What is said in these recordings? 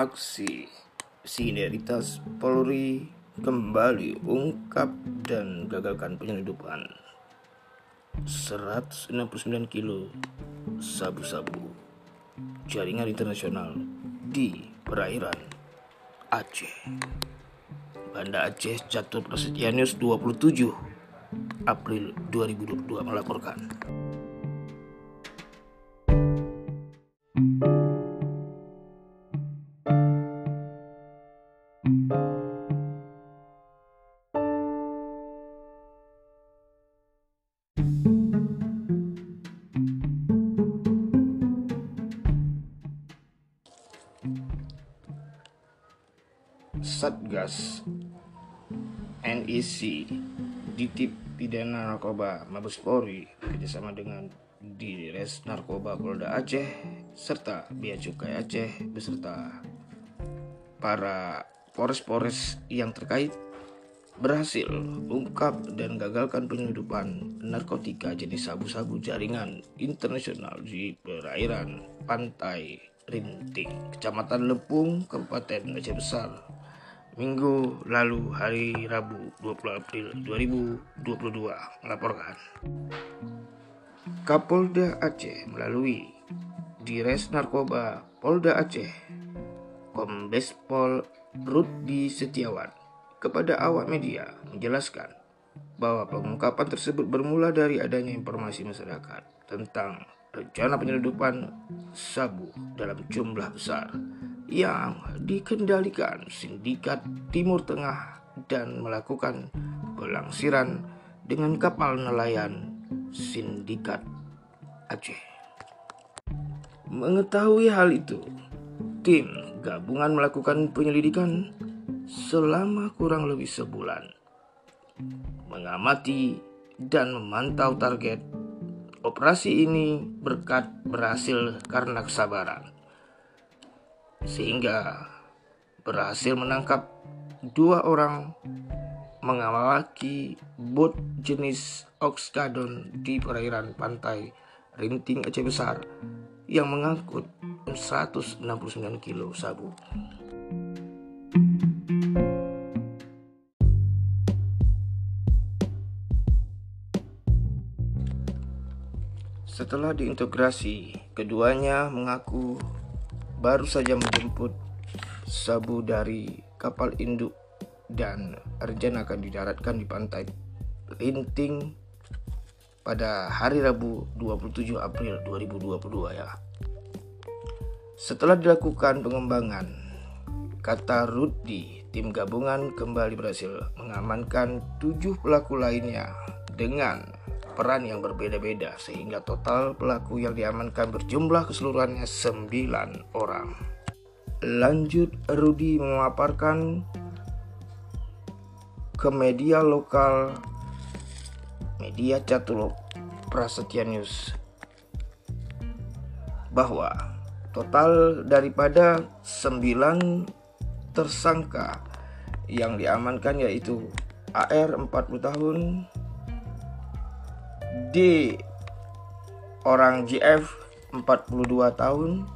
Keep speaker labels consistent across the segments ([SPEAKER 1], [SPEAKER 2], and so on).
[SPEAKER 1] aksi sinergitas Polri kembali ungkap dan gagalkan penyelundupan 169 kilo sabu-sabu jaringan internasional di perairan Aceh. Banda Aceh Catur Prasetyanius 27 April 2022 melaporkan. Satgas NEC Ditip Pidana Narkoba Mabes Polri bekerjasama dengan Dires Narkoba Polda Aceh serta Bea Cukai Aceh beserta para Polres-Polres yang terkait berhasil ungkap dan gagalkan penyelundupan narkotika jenis sabu-sabu jaringan internasional di perairan pantai Rinting, Kecamatan Lepung, Kabupaten Aceh Besar, Minggu lalu hari Rabu 20 April 2022 melaporkan. Kapolda Aceh melalui Dires Narkoba Polda Aceh Kombes Pol Rudi Setiawan kepada awak media menjelaskan bahwa pengungkapan tersebut bermula dari adanya informasi masyarakat tentang rencana penyelundupan sabu dalam jumlah besar yang dikendalikan sindikat Timur Tengah dan melakukan pelangsiran dengan kapal nelayan sindikat Aceh. Mengetahui hal itu, tim gabungan melakukan penyelidikan selama kurang lebih sebulan. Mengamati dan memantau target operasi ini berkat berhasil karena kesabaran sehingga berhasil menangkap dua orang mengawaki bot jenis Oxgadon di perairan pantai Rinting Aceh Besar yang mengangkut 169 kilo sabu. Setelah diintegrasi, keduanya mengaku baru saja menjemput sabu dari kapal induk dan rencana akan didaratkan di pantai Linting pada hari Rabu 27 April 2022 ya. Setelah dilakukan pengembangan, kata Rudi, tim gabungan kembali berhasil mengamankan tujuh pelaku lainnya dengan peran yang berbeda-beda sehingga total pelaku yang diamankan berjumlah keseluruhannya 9 orang. Lanjut Rudi memaparkan ke media lokal media Catulo Prasetya News bahwa total daripada 9 tersangka yang diamankan yaitu AR 40 tahun, D orang GF 42 tahun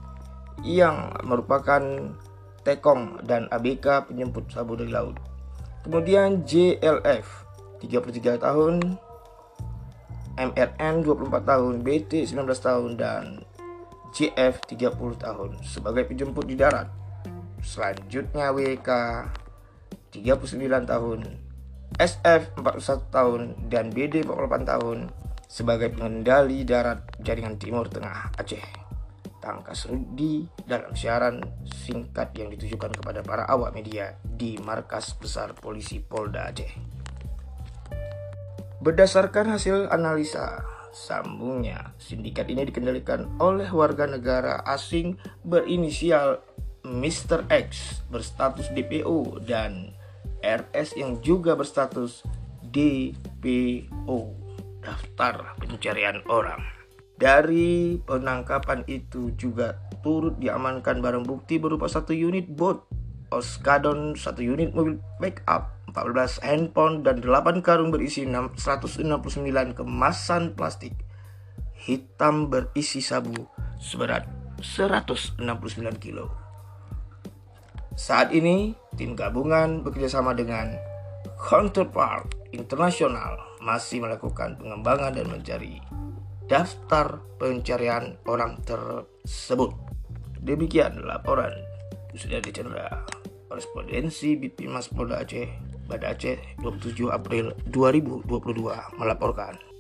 [SPEAKER 1] yang merupakan Tekong dan ABK penjemput sabu dari laut. Kemudian JLF 33 tahun, MRN 24 tahun, BT 19 tahun. Dan JF 30 tahun. Sebagai penjemput di darat. Selanjutnya WK 39 tahun, SF 41 tahun. Dan BD 48 tahun sebagai pengendali darat jaringan Timur Tengah Aceh. Tangkas Rudi dalam siaran singkat yang ditujukan kepada para awak media di Markas Besar Polisi Polda Aceh. Berdasarkan hasil analisa sambungnya, sindikat ini dikendalikan oleh warga negara asing berinisial Mr. X berstatus DPO dan RS yang juga berstatus DPO daftar pencarian orang. Dari penangkapan itu juga turut diamankan barang bukti berupa satu unit bot, Oskadon, satu unit mobil backup, 14 handphone, dan 8 karung berisi 169 kemasan plastik hitam berisi sabu seberat 169 kilo. Saat ini, tim gabungan bekerjasama dengan Counterpart Internasional masih melakukan pengembangan dan mencari daftar pencarian orang tersebut. Demikian laporan sudah Chandra, korespondensi BP Mas Polda Aceh, Bada Aceh, 27 April 2022 melaporkan.